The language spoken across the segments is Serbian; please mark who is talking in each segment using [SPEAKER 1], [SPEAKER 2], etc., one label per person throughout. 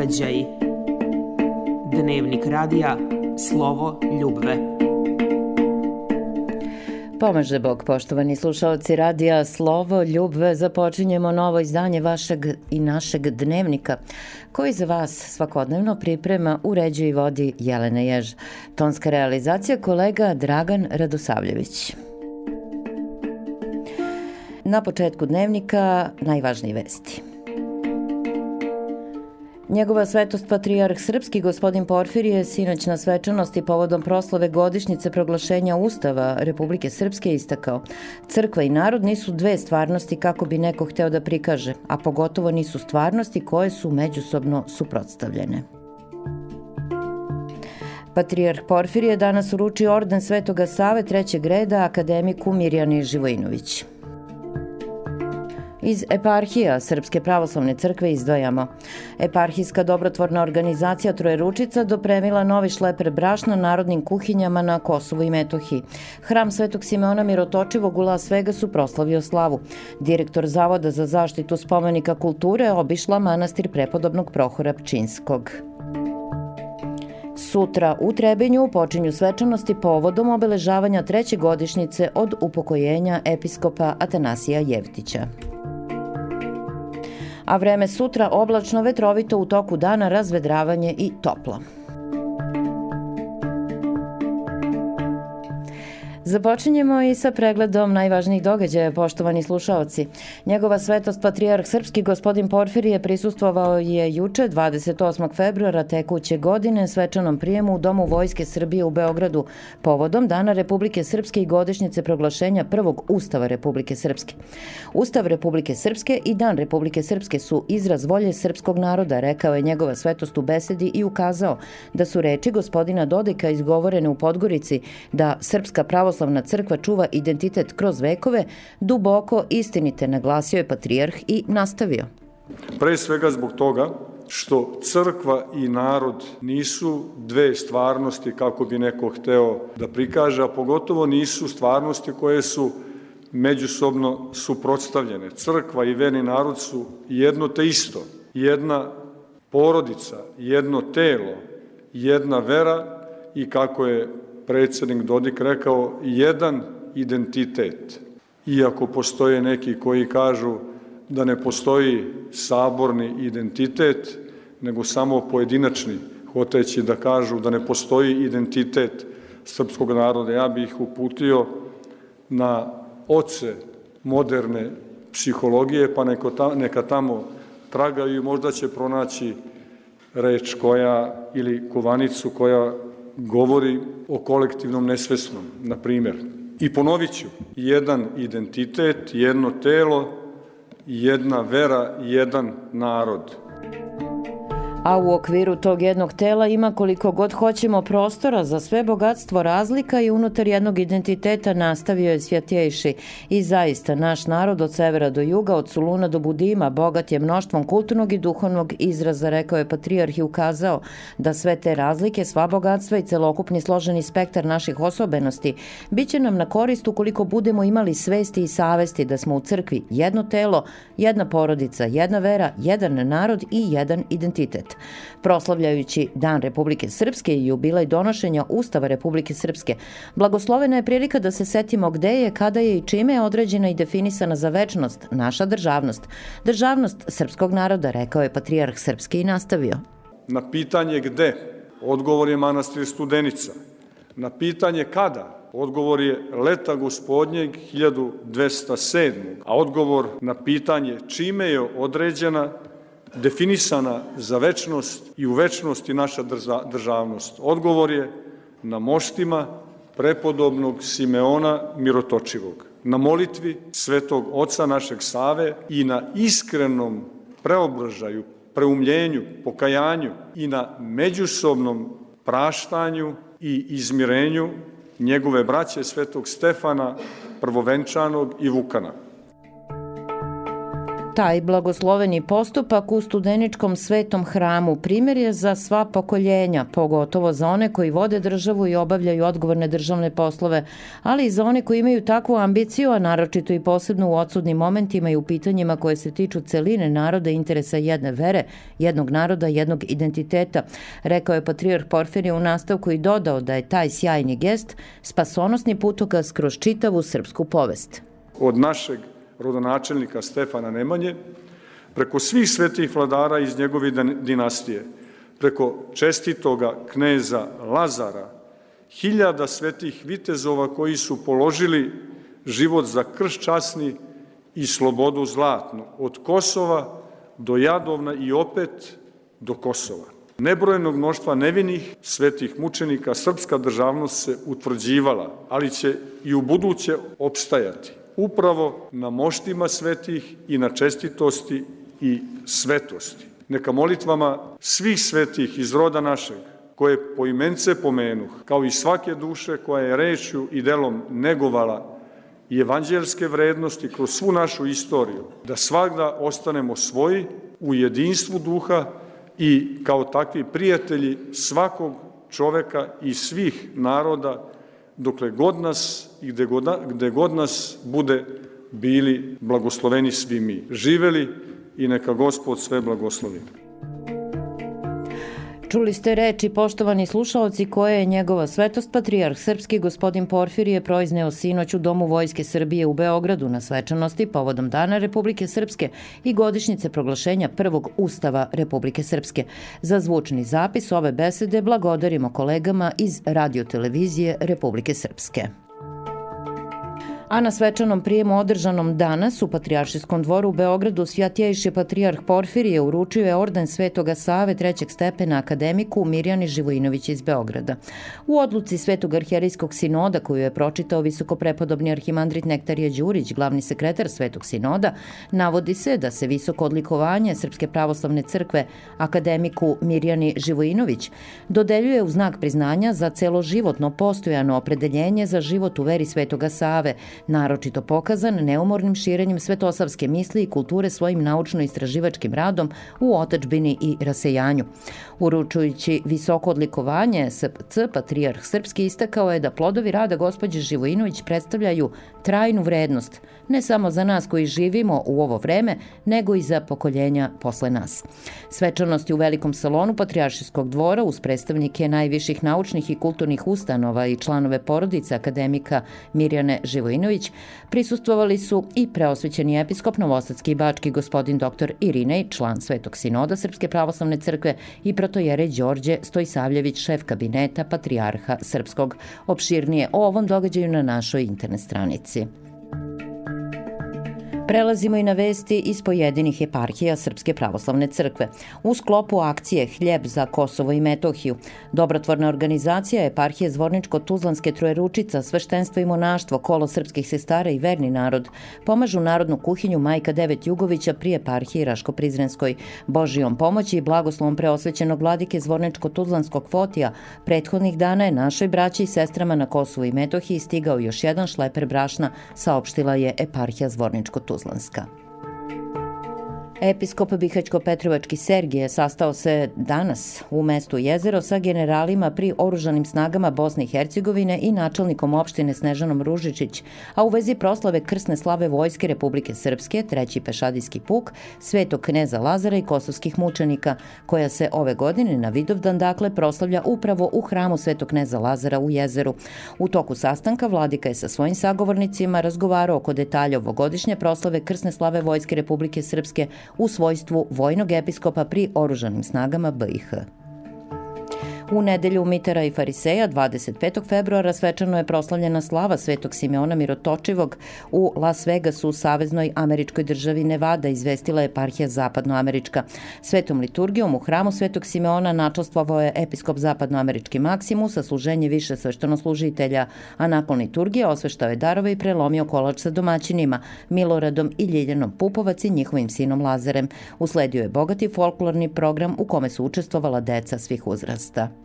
[SPEAKER 1] događaji. Dnevnik radija Slovo Ljubve. Pomaže Bog, poštovani slušalci radija Slovo Ljubve. Započinjemo novo izdanje vašeg i našeg dnevnika, koji za vas svakodnevno priprema, uređuje i vodi Jelena Jež. Tonska realizacija kolega Dragan Radosavljević. Na početku dnevnika najvažnije vesti. Njegova svetost patrijarh srpski gospodin Porfirije sinoć na svečanosti povodom proslave godišnjice proglašenja Ustava Republike Srpske istakao. Crkva i narod nisu dve stvarnosti kako bi neko hteo da prikaže, a pogotovo nisu stvarnosti koje su međusobno suprotstavljene. Patrijarh Porfirije danas uruči orden Svetoga Save trećeg reda akademiku Mirjani Živojinović. Iz eparhija Srpske pravoslavne crkve izdvajamo. Eparhijska dobrotvorna organizacija Trojeručica dopremila novi šleper brašna narodnim kuhinjama na Kosovu i Metohiji. Hram Svetog Simeona Mirotočivog u Las Vegasu proslavio slavu. Direktor Zavoda za zaštitu spomenika kulture obišla manastir prepodobnog Prohora Pčinskog. Sutra u Trebinju počinju svečanosti povodom obeležavanja treće godišnjice od upokojenja episkopa Atanasija Jevtića a vreme sutra oblačno vetrovito u toku dana razvedravanje i toplo. Započinjemo i sa pregledom najvažnijih događaja, poštovani slušaoci. Njegova svetost patrijarh srpski gospodin Porfirije prisustvovao je juče 28. februara tekuće godine svečanom prijemu u Domu Vojske Srbije u Beogradu povodom Dana Republike Srpske i godišnjice proglašenja prvog Ustava Republike Srpske. Ustav Republike Srpske i Dan Republike Srpske su izraz volje srpskog naroda, rekao je njegova svetost u besedi i ukazao da su reči gospodina Dodika izgovorene u Podgorici da Srpska pravoslavna pravoslavna crkva čuva identitet kroz vekove, duboko istinite, naglasio je patrijarh i nastavio.
[SPEAKER 2] Pre svega zbog toga što crkva i narod nisu dve stvarnosti kako bi neko hteo da prikaže, a pogotovo nisu stvarnosti koje su međusobno suprotstavljene. Crkva i veni narod su jedno te isto, jedna porodica, jedno telo, jedna vera i kako je predsednik Dodik rekao, jedan identitet. Iako postoje neki koji kažu da ne postoji saborni identitet, nego samo pojedinačni, hoteći da kažu da ne postoji identitet srpskog naroda. Ja bih ih uputio na oce moderne psihologije, pa neka tamo tragaju i možda će pronaći reč koja ili kovanicu koja govori o kolektivnom nesvesnom, na primjer. I ponovit ću, jedan identitet, jedno telo, jedna vera, jedan narod
[SPEAKER 1] a u okviru tog jednog tela ima koliko god hoćemo prostora za sve bogatstvo razlika i unutar jednog identiteta nastavio je svjatjejši. I zaista, naš narod od severa do juga, od Suluna do Budima, bogat je mnoštvom kulturnog i duhovnog izraza, rekao je patrijarh i ukazao da sve te razlike, sva bogatstva i celokupni složeni spektar naših osobenosti biće nam na korist ukoliko budemo imali svesti i savesti da smo u crkvi jedno telo, jedna porodica, jedna vera, jedan narod i jedan identitet. Proslavljajući Dan Republike Srpske i jubilej donošenja Ustava Republike Srpske, blagoslovena je prilika da se setimo gde je, kada je i čime je određena i definisana za večnost naša državnost. Državnost srpskog naroda, rekao je patrijarh Srpski i nastavio.
[SPEAKER 2] Na pitanje gde, odgovor je manastir Studenica. Na pitanje kada, Odgovor je leta gospodnjeg 1207. A odgovor na pitanje čime je određena definisana za večnost i u večnosti naša državnost? Odgovor je na moštima prepodobnog Simeona Mirotočivog, na molitvi svetog oca našeg Save i na iskrenom preobražaju, preumljenju, pokajanju i na međusobnom praštanju i izmirenju njegove braće svetog Stefana, prvovenčanog i Vukana.
[SPEAKER 1] Taj blagosloveni postupak u studeničkom svetom hramu primjer je za sva pokoljenja, pogotovo za one koji vode državu i obavljaju odgovorne državne poslove, ali i za one koji imaju takvu ambiciju, a naročito i posebno u odsudnim momentima i u pitanjima koje se tiču celine naroda interesa jedne vere, jednog naroda, jednog identiteta, rekao je patrijarh Porfirije u nastavku i dodao da je taj sjajni gest spasonosni putokaz kroz čitavu srpsku povest.
[SPEAKER 2] Od našeg rodonačelnika Stefana Nemanje, preko svih svetih vladara iz njegove dinastije, preko čestitoga kneza Lazara, hiljada svetih vitezova koji su položili život za krš časni i slobodu zlatnu, od Kosova do Jadovna i opet do Kosova. Nebrojenog mnoštva nevinih svetih mučenika srpska državnost se utvrđivala, ali će i u buduće opstajati upravo na moštima svetih i na čestitosti i svetosti. Neka molitvama svih svetih iz roda našeg, koje po imence pomenuh, kao i svake duše koja je rečju i delom negovala i evanđelske vrednosti kroz svu našu istoriju, da svakda ostanemo svoji u jedinstvu duha i kao takvi prijatelji svakog čoveka i svih naroda dokle god nas i gde god, gde god nas bude bili blagosloveni svi mi. Živeli i neka Gospod sve blagoslovi.
[SPEAKER 1] Čuli ste reči, poštovani slušalci, koje je njegova svetost patrijarh srpski gospodin Porfirije proizneo sinoć u Domu Vojske Srbije u Beogradu na svečanosti povodom Dana Republike Srpske i godišnjice proglašenja prvog Ustava Republike Srpske. Za zvučni zapis ove besede blagodarimo kolegama iz radiotelevizije Republike Srpske a na svečanom prijemu održanom danas u Patrijaršijskom dvoru u Beogradu Svjatjejši patrijarh Porfirije uručio je orden Svetoga Save trećeg stepena akademiku Mirjani Živojinović iz Beograda. U odluci Svetog arhijerijskog sinoda koju je pročitao visokoprepodobni arhimandrit Nektarije Đurić, glavni sekretar Svetog sinoda, navodi se da se visoko odlikovanje Srpske pravoslavne crkve akademiku Mirjani Živojinović dodeljuje u znak priznanja za celoživotno postojano opredeljenje za život u veri Svetoga Save, naročito pokazan neumornim širenjem svetosavske misli i kulture svojim naučno-istraživačkim radom u otačbini i rasejanju. Uručujući visoko odlikovanje SPC, Patrijarh Srpski istakao je da plodovi rada gospođe Živojinović predstavljaju trajnu vrednost, ne samo za nas koji živimo u ovo vreme, nego i za pokoljenja posle nas. Svečanosti u velikom salonu Patrijaršijskog dvora uz predstavnike najviših naučnih i kulturnih ustanova i članove porodice akademika Mirjane Živojinović prisustvovali su i preosvećeni episkop Novosadski i Bački gospodin dr. Irinej, član Svetog sinoda Srpske pravoslavne crkve i protojere Đorđe Stojsavljević, šef kabineta Patrijarha Srpskog. Opširnije o ovom događaju na našoj internet stranici. Prelazimo i na vesti iz pojedinih eparhija Srpske pravoslavne crkve. U sklopu akcije Hljeb za Kosovo i Metohiju, dobrotvorna organizacija eparhije Zvorničko-Tuzlanske Trojeručica, sveštenstvo i monaštvo, kolo srpskih sestara i verni narod pomažu narodnu kuhinju Majka Devet Jugovića pri eparhiji Raško-Prizrenskoj. Božijom pomoći i blagoslovom preosvećenog vladike Zvorničko-Tuzlanskog Fotija prethodnih dana je našoj braći i sestrama na Kosovu i Metohiji stigao još jedan šleper brašna, saopštila je eparhija Zvorničko-Tuzlanska. नमस्कार Episkop Bihaćko-Petrovački Sergije sastao se danas u mestu Jezero sa generalima pri oružanim snagama Bosne i Hercegovine i načelnikom opštine Snežanom Ružičić, a u vezi proslave krsne slave Vojske Republike Srpske, treći pešadijski puk, svetog kneza Lazara i kosovskih mučenika, koja se ove godine na Vidovdan dakle proslavlja upravo u hramu svetog kneza Lazara u Jezeru. U toku sastanka vladika je sa svojim sagovornicima razgovarao oko detalja ovogodišnje proslave krsne slave Vojske Republike Srpske u svojstvu vojnog episkopa pri oružanim snagama BiH. U nedelju Mitera i Fariseja 25. februara svečano je proslavljena slava Svetog Simeona Mirotočivog u Las Vegasu u Saveznoj američkoj državi Nevada, izvestila je eparhija Zapadnoamerička. Svetom liturgijom u hramu Svetog Simeona načastvovao je episkop Zapadnoamerički Maksimus, a služenje više sveštenoslужitelja, a nakon liturgije osveštao je darove i prelomio kolač sa domaćinima, Miloradom i Ljiljanom Pupovac i njihovim sinom Lazarem. Usledio je bogati folklorni program u kome su učestvovala deca svih uzrasta.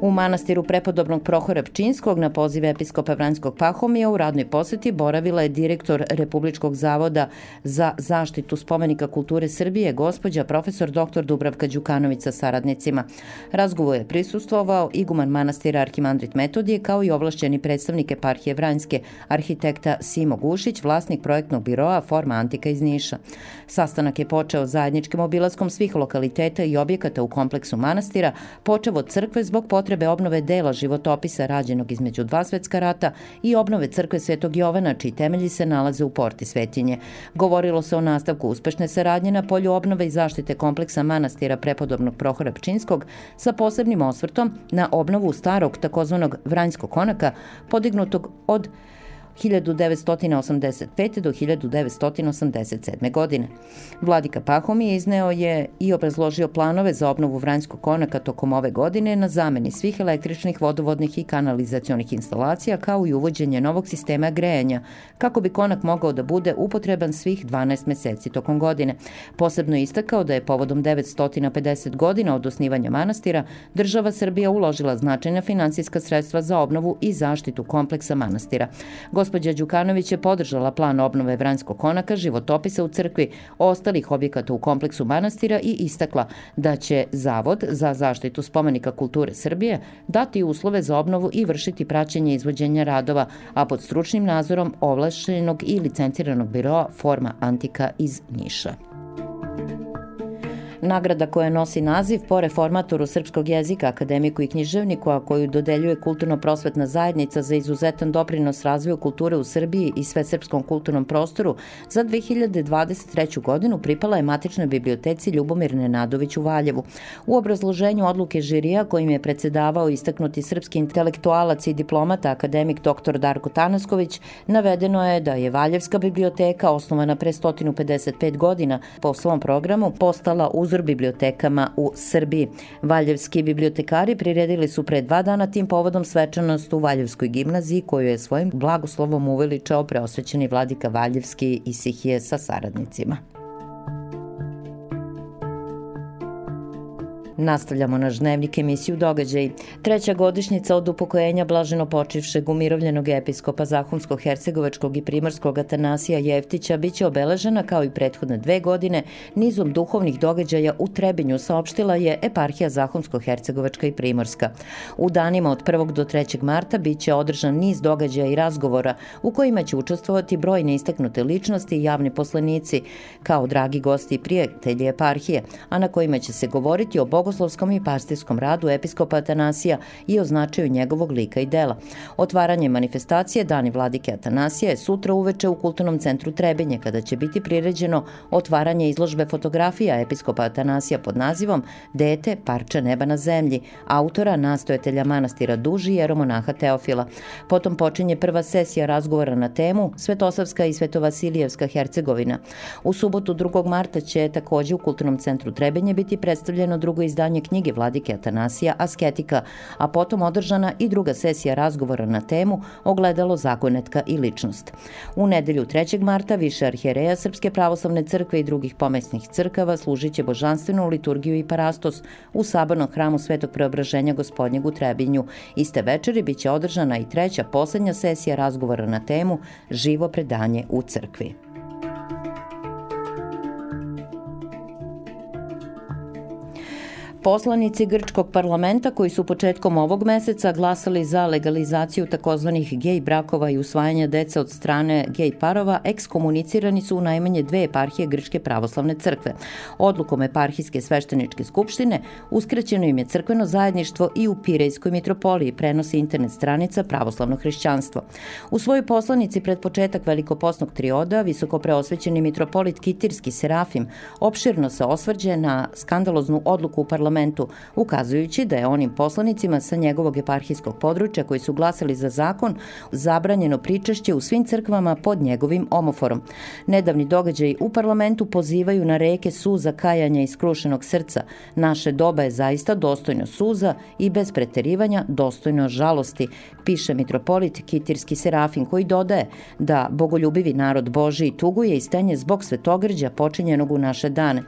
[SPEAKER 1] U manastiru prepodobnog Prohora Pčinskog na poziv episkopa Vranjskog Pahomija u radnoj poseti boravila je direktor Republičkog zavoda za zaštitu spomenika kulture Srbije, gospođa profesor dr. Dubravka Đukanović sa saradnicima. Razgovor je prisustvovao iguman manastira Arhimandrit Metodije kao i ovlašćeni predstavnik eparhije Vranjske, arhitekta Simo Gušić, vlasnik projektnog biroa Forma Antika iz Niša. Sastanak je počeo zajedničkim obilaskom svih lokaliteta i objekata u kompleksu manastira, počeo od crkve zbog potrebe obnove dela životopisa rađenog između dva svetska rata i obnove crkve Svetog Jovana, čiji temelji se nalaze u porti Svetinje. Govorilo se o nastavku uspešne saradnje na polju obnove i zaštite kompleksa manastira prepodobnog Prohora Pčinskog sa posebnim osvrtom na obnovu starog takozvanog Vranjskog konaka podignutog od 1985. do 1987. godine. Vladika Pahomije izneo je i obrazložio planove za obnovu Vranjskog konaka tokom ove godine na zameni svih električnih, vodovodnih i kanalizacionih instalacija kao i uvođenje novog sistema grejanja kako bi konak mogao da bude upotreban svih 12 meseci tokom godine. Posebno istakao da je povodom 950 godina od osnivanja manastira država Srbija uložila značajna finansijska sredstva za obnovu i zaštitu kompleksa manastira. Gospođa Đukanović je podržala plan obnove Vranjskog konaka, životopisa u crkvi, ostalih objekata u kompleksu manastira i istakla da će Zavod za zaštitu spomenika kulture Srbije dati uslove za obnovu i vršiti praćenje izvođenja radova, a pod stručnim nadzorom ovlašćenog i licenciranog biroa Forma Antika iz Niša. Nagrada koja nosi naziv po reformatoru srpskog jezika, akademiku i književniku, a koju dodeljuje Kulturno-prosvetna zajednica za izuzetan doprinos razvoju kulture u Srbiji i sve srpskom kulturnom prostoru, za 2023. godinu pripala je matičnoj biblioteci Ljubomir Nenadović u Valjevu. U obrazloženju odluke žirija kojim je predsedavao istaknuti srpski intelektualac i diplomata akademik dr. Darko Tanasković, navedeno je da je Valjevska biblioteka osnovana pre 155 godina po svom programu postala uzor uzor bibliotekama u Srbiji. Valjevski bibliotekari priredili su pre dva dana tim povodom svečanost u Valjevskoj gimnaziji koju je svojim blagoslovom uveličao preosvećeni vladika Valjevski i Sihije sa saradnicima. Nastavljamo naš dnevnik emisiju Događaj. Treća godišnjica od upokojenja blaženo počivšeg umirovljenog episkopa Zahumsko-Hercegovačkog i Primorskog Atanasija Jeftića biće obeležena kao i prethodne dve godine nizom duhovnih događaja u Trebinju saopštila je eparhija Zahumsko-Hercegovačka i Primorska. U danima od 1. do 3. marta biće održan niz događaja i razgovora u kojima će učestvovati brojne istaknute ličnosti i javni poslanici kao dragi gosti i prijatelji eparhije, a na kojima će se govoriti o Bogu bogoslovskom i pastirskom radu episkopa Atanasija i o značaju njegovog lika i dela. Otvaranje manifestacije Dani vladike Atanasija je sutra uveče u Kulturnom centru Trebinje, kada će biti priređeno otvaranje izložbe fotografija episkopa Atanasija pod nazivom Dete, parče neba na zemlji, autora, nastojatelja manastira Duži i jeromonaha Teofila. Potom počinje prva sesija razgovora na temu Svetosavska i Svetovasilijevska Hercegovina. U subotu 2. marta će takođe u Kulturnom centru Trebinje biti predstavljeno drugo iz izdanje knjige Vladike Atanasija Asketika, a potom održana i druga sesija razgovora na temu Ogledalo zakonetka i ličnost. U nedelju 3. marta više arhijereja Srpske pravoslavne crkve i drugih pomesnih crkava služit će božanstvenu liturgiju i parastos u sabornom hramu Svetog preobraženja gospodnjeg u Trebinju. Iste večeri biće održana i treća poslednja sesija razgovora na temu Živo predanje u crkvi. Poslanici grčkog parlamenta koji su početkom ovog meseca glasali za legalizaciju takozvanih gej brakova i usvajanja deca od strane gej parova ekskomunicirani su u najmanje dve eparhije Grčke pravoslavne crkve. Odlukom eparhijske svešteničke skupštine uskraćeno im je crkveno zajedništvo i u Pirejskoj mitropoliji, prenosi internet stranica Pravoslavno hrišćanstvo. U svojoj poslanici pred početak velikoposnog trioda, visoko preosvećeni mitropolit Kitirski Serafim opširno se osvrđe na skandaloznu odluku u parlamentu parlamentu, ukazujući da je onim poslanicima sa njegovog eparhijskog područja koji su glasali za zakon zabranjeno pričešće u svim crkvama pod njegovim omoforom. Nedavni događaji u parlamentu pozivaju na reke suza kajanja i skrušenog srca. Naše doba je zaista dostojno suza i bez preterivanja dostojno žalosti, piše mitropolit Kitirski Serafin koji dodaje da bogoljubivi narod Boži tuguje i stenje zbog svetogrđa počinjenog u naše dane.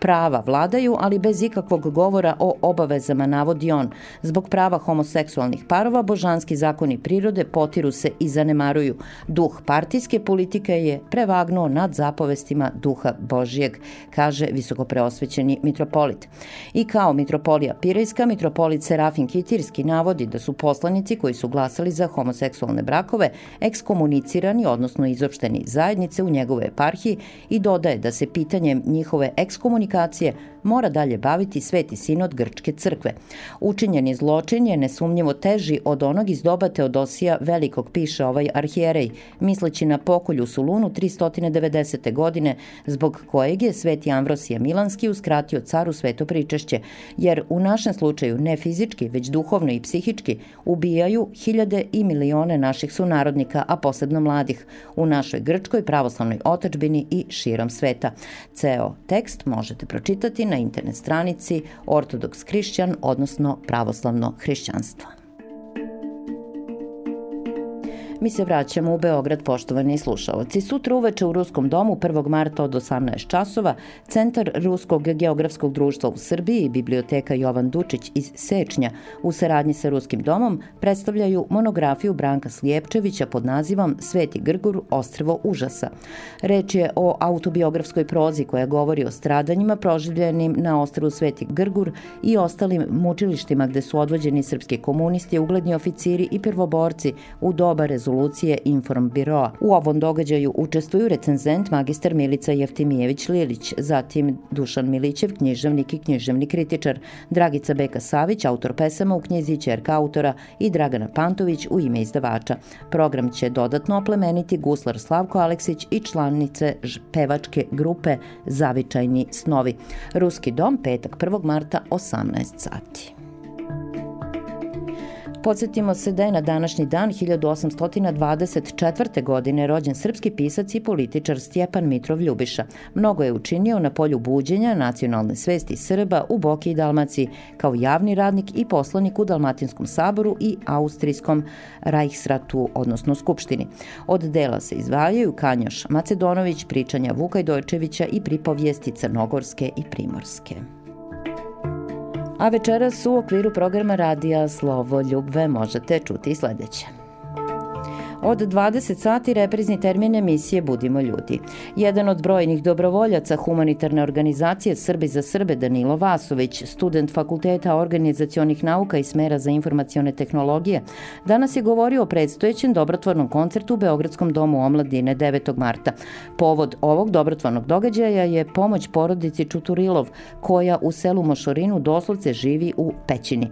[SPEAKER 1] Prava vladaju, ali bez ikakvog govora govora o obavezama, navodi on. Zbog prava homoseksualnih parova, božanski zakoni prirode potiru se i zanemaruju. Duh partijske politike je prevagnuo nad zapovestima duha Božijeg, kaže visokopreosvećeni mitropolit. I kao mitropolija Pirejska, mitropolit Serafin Kitirski navodi da su poslanici koji su glasali za homoseksualne brakove ekskomunicirani, odnosno izopšteni zajednice u njegove eparhiji i dodaje da se pitanjem njihove ekskomunikacije mora dalje baviti Sveti sinod Grčke crkve. Učinjeni zločin je nesumnjivo teži od onog iz doba Teodosija Velikog, piše ovaj arhijerej, misleći na pokolju Sulunu 390. godine, zbog kojeg je Sveti Amvrosije Milanski uskratio caru sveto pričešće, jer u našem slučaju ne fizički, već duhovno i psihički ubijaju hiljade i milione naših sunarodnika, a posebno mladih, u našoj grčkoj pravoslavnoj otačbini i širom sveta. Ceo tekst možete pročitati na internet stranici Ortodoks hrišćan, odnosno pravoslavno hrišćanstvo. Mi se vraćamo u Beograd, poštovani slušalci. Sutra uveče u Ruskom domu 1. marta od 18 časova Centar Ruskog geografskog društva u Srbiji i Biblioteka Jovan Dučić iz Sečnja u saradnji sa Ruskim domom predstavljaju monografiju Branka Slijepčevića pod nazivom Sveti Grgur, ostrvo užasa. Reč je o autobiografskoj prozi koja govori o stradanjima proživljenim na ostrvu Sveti Grgur i ostalim mučilištima gde su odvođeni srpski komunisti, ugledni oficiri i prvoborci u doba rezultata rezolucije Biroa. U ovom događaju učestvuju recenzent magistar Milica Jeftimijević-Lilić, zatim Dušan Milićev, književnik i književni kritičar, Dragica Beka Savić, autor pesama u knjizi Čerka autora i Dragana Pantović u ime izdavača. Program će dodatno oplemeniti guslar Slavko Aleksić i članice pevačke grupe Zavičajni snovi. Ruski dom, petak 1. marta, 18 sati. Podsjetimo se da je na današnji dan 1824. godine rođen srpski pisac i političar Stjepan Mitrov Ljubiša. Mnogo je učinio na polju buđenja nacionalne svesti Srba u Boki i Dalmaciji kao javni radnik i poslanik u Dalmatinskom saboru i Austrijskom Reichsratu, odnosno Skupštini. Od dela se izvajaju Kanjoš Macedonović, pričanja Vuka Dojčevića i pripovijesti Crnogorske i Primorske. A večeras u okviru programa radija Slovo Ljubve možete čuti sledeće. Od 20 sati reprizni termin emisije Budimo ljudi. Jedan od brojnih dobrovoljaca humanitarne organizacije Srbi za Srbe Danilo Vasović, student Fakulteta organizacionih nauka i smera za informacione tehnologije, danas je govorio o predstojećem dobrotvornom koncertu u Beogradskom domu omladine 9. marta. Povod ovog dobrotvornog događaja je pomoć porodici Čuturilov, koja u selu Mošorinu doslovce živi u pećini.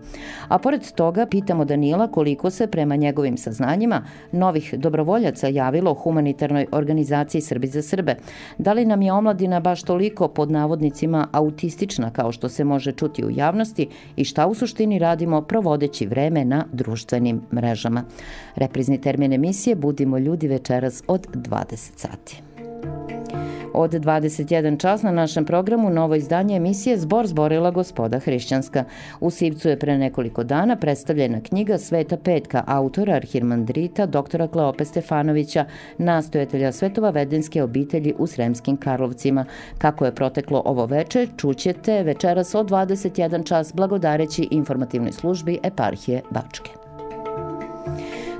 [SPEAKER 1] A pored toga pitamo Danila koliko se prema njegovim saznanjima novi novih dobrovoljaca javilo humanitarnoj organizaciji Srbi za Srbe. Da li nam je omladina baš toliko pod navodnicima autistična kao što se može čuti u javnosti i šta u suštini radimo provodeći vreme na društvenim mrežama? Reprizni termin emisije Budimo ljudi večeras od 20 sati. Od 21 čas na našem programu novo izdanje emisije Zbor zborila gospoda hrišćanska. U Sivcu je pre nekoliko dana predstavljena knjiga Sveta Petka autora arhirmandrita doktora Kleope Stefanovića, nastojatelja Svetova vedenske obitelji u Sremskim Karlovcima. Kako je proteklo ovo veče, čućete večeras od 21 čas blagodareći informativnoj službi eparhije Bačke.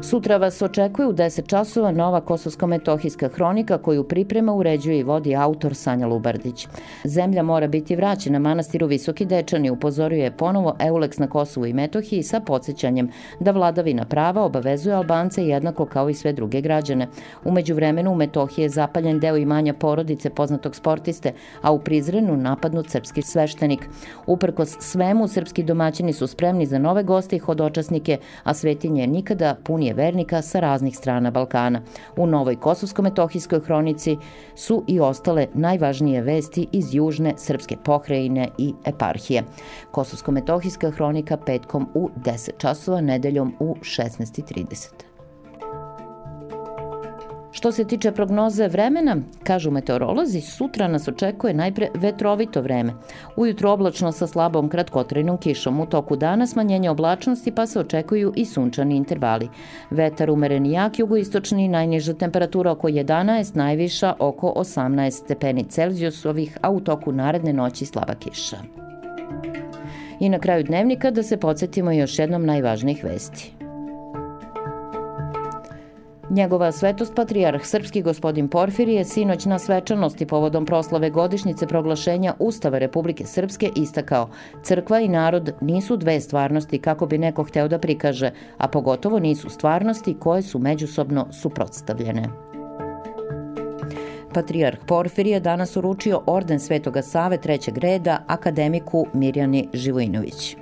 [SPEAKER 1] Sutra vas očekuje u 10 časova nova kosovsko-metohijska hronika koju priprema, uređuje i vodi autor Sanja Lubardić. Zemlja mora biti vraćena manastiru Visoki Dečani, upozorio je ponovo Euleks na Kosovu i Metohiji sa podsjećanjem da vladavina prava obavezuje Albance jednako kao i sve druge građane. Umeđu vremenu u Metohiji je zapaljen deo imanja porodice poznatog sportiste, a u Prizrenu napadnut srpski sveštenik. Uprkos svemu, srpski domaćini su spremni za nove goste i hodočasnike, a svetinje nikada puni unije vernika sa raznih strana Balkana. U novoj Kosovsko-metohijskoj hronici su i ostale najvažnije vesti iz južne srpske pokrajine i eparhije. Kosovsko-metohijska hronika petkom u 10 časova, nedeljom u 16.30. Što se tiče prognoze vremena, kažu meteorolozi, sutra nas očekuje najpre vetrovito vreme. Ujutro oblačno sa slabom kratkotrajnom kišom, u toku dana smanjenje oblačnosti pa se očekuju i sunčani intervali. Vetar umeren i jak jugoistočni, najniža temperatura oko 11, najviša oko 18 stepeni Celzijusovih, a u toku naredne noći slaba kiša. I na kraju dnevnika da se podsjetimo još jednom najvažnijih vesti. Njegova svetost patrijarh srpski gospodin Porfirije sinoć na svečanosti povodom proslave godišnjice proglašenja Ustava Republike Srpske istakao crkva i narod nisu dve stvarnosti kako bi neko hteo da prikaže, a pogotovo nisu stvarnosti koje su međusobno suprotstavljene. Patrijarh Porfirije danas uručio orden Svetoga Save trećeg reda akademiku Mirjani Živojinović.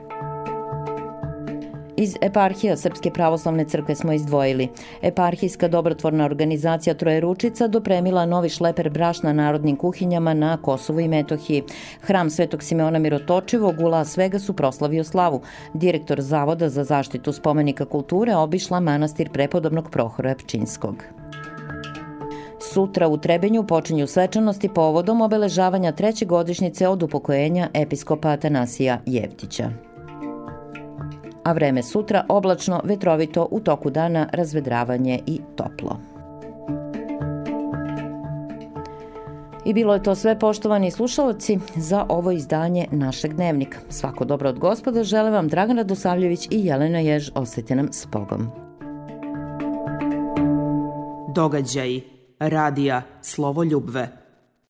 [SPEAKER 1] Iz eparhija Srpske pravoslavne crkve smo izdvojili. Eparhijska dobrotvorna organizacija Trojeručica dopremila novi šleper brašna narodnim kuhinjama na Kosovu i Metohiji. Hram Svetog Simeona Mirotočivog u Las Vegasu proslavio slavu. Direktor Zavoda za zaštitu spomenika kulture obišla manastir prepodobnog Prohora Pčinskog. Sutra u Trebenju počinju svečanosti povodom obeležavanja treće godišnjice od upokojenja episkopa Atanasija Jevtića a vreme sutra oblačno, vetrovito, u toku dana razvedravanje i toplo. I bilo je to sve poštovani slušalci za ovo izdanje našeg dnevnika. Svako dobro od gospoda žele vam Dragan Radosavljević i Jelena Jež. Osvete nam s Bogom.
[SPEAKER 3] Događaji. Radija. Slovo ljubve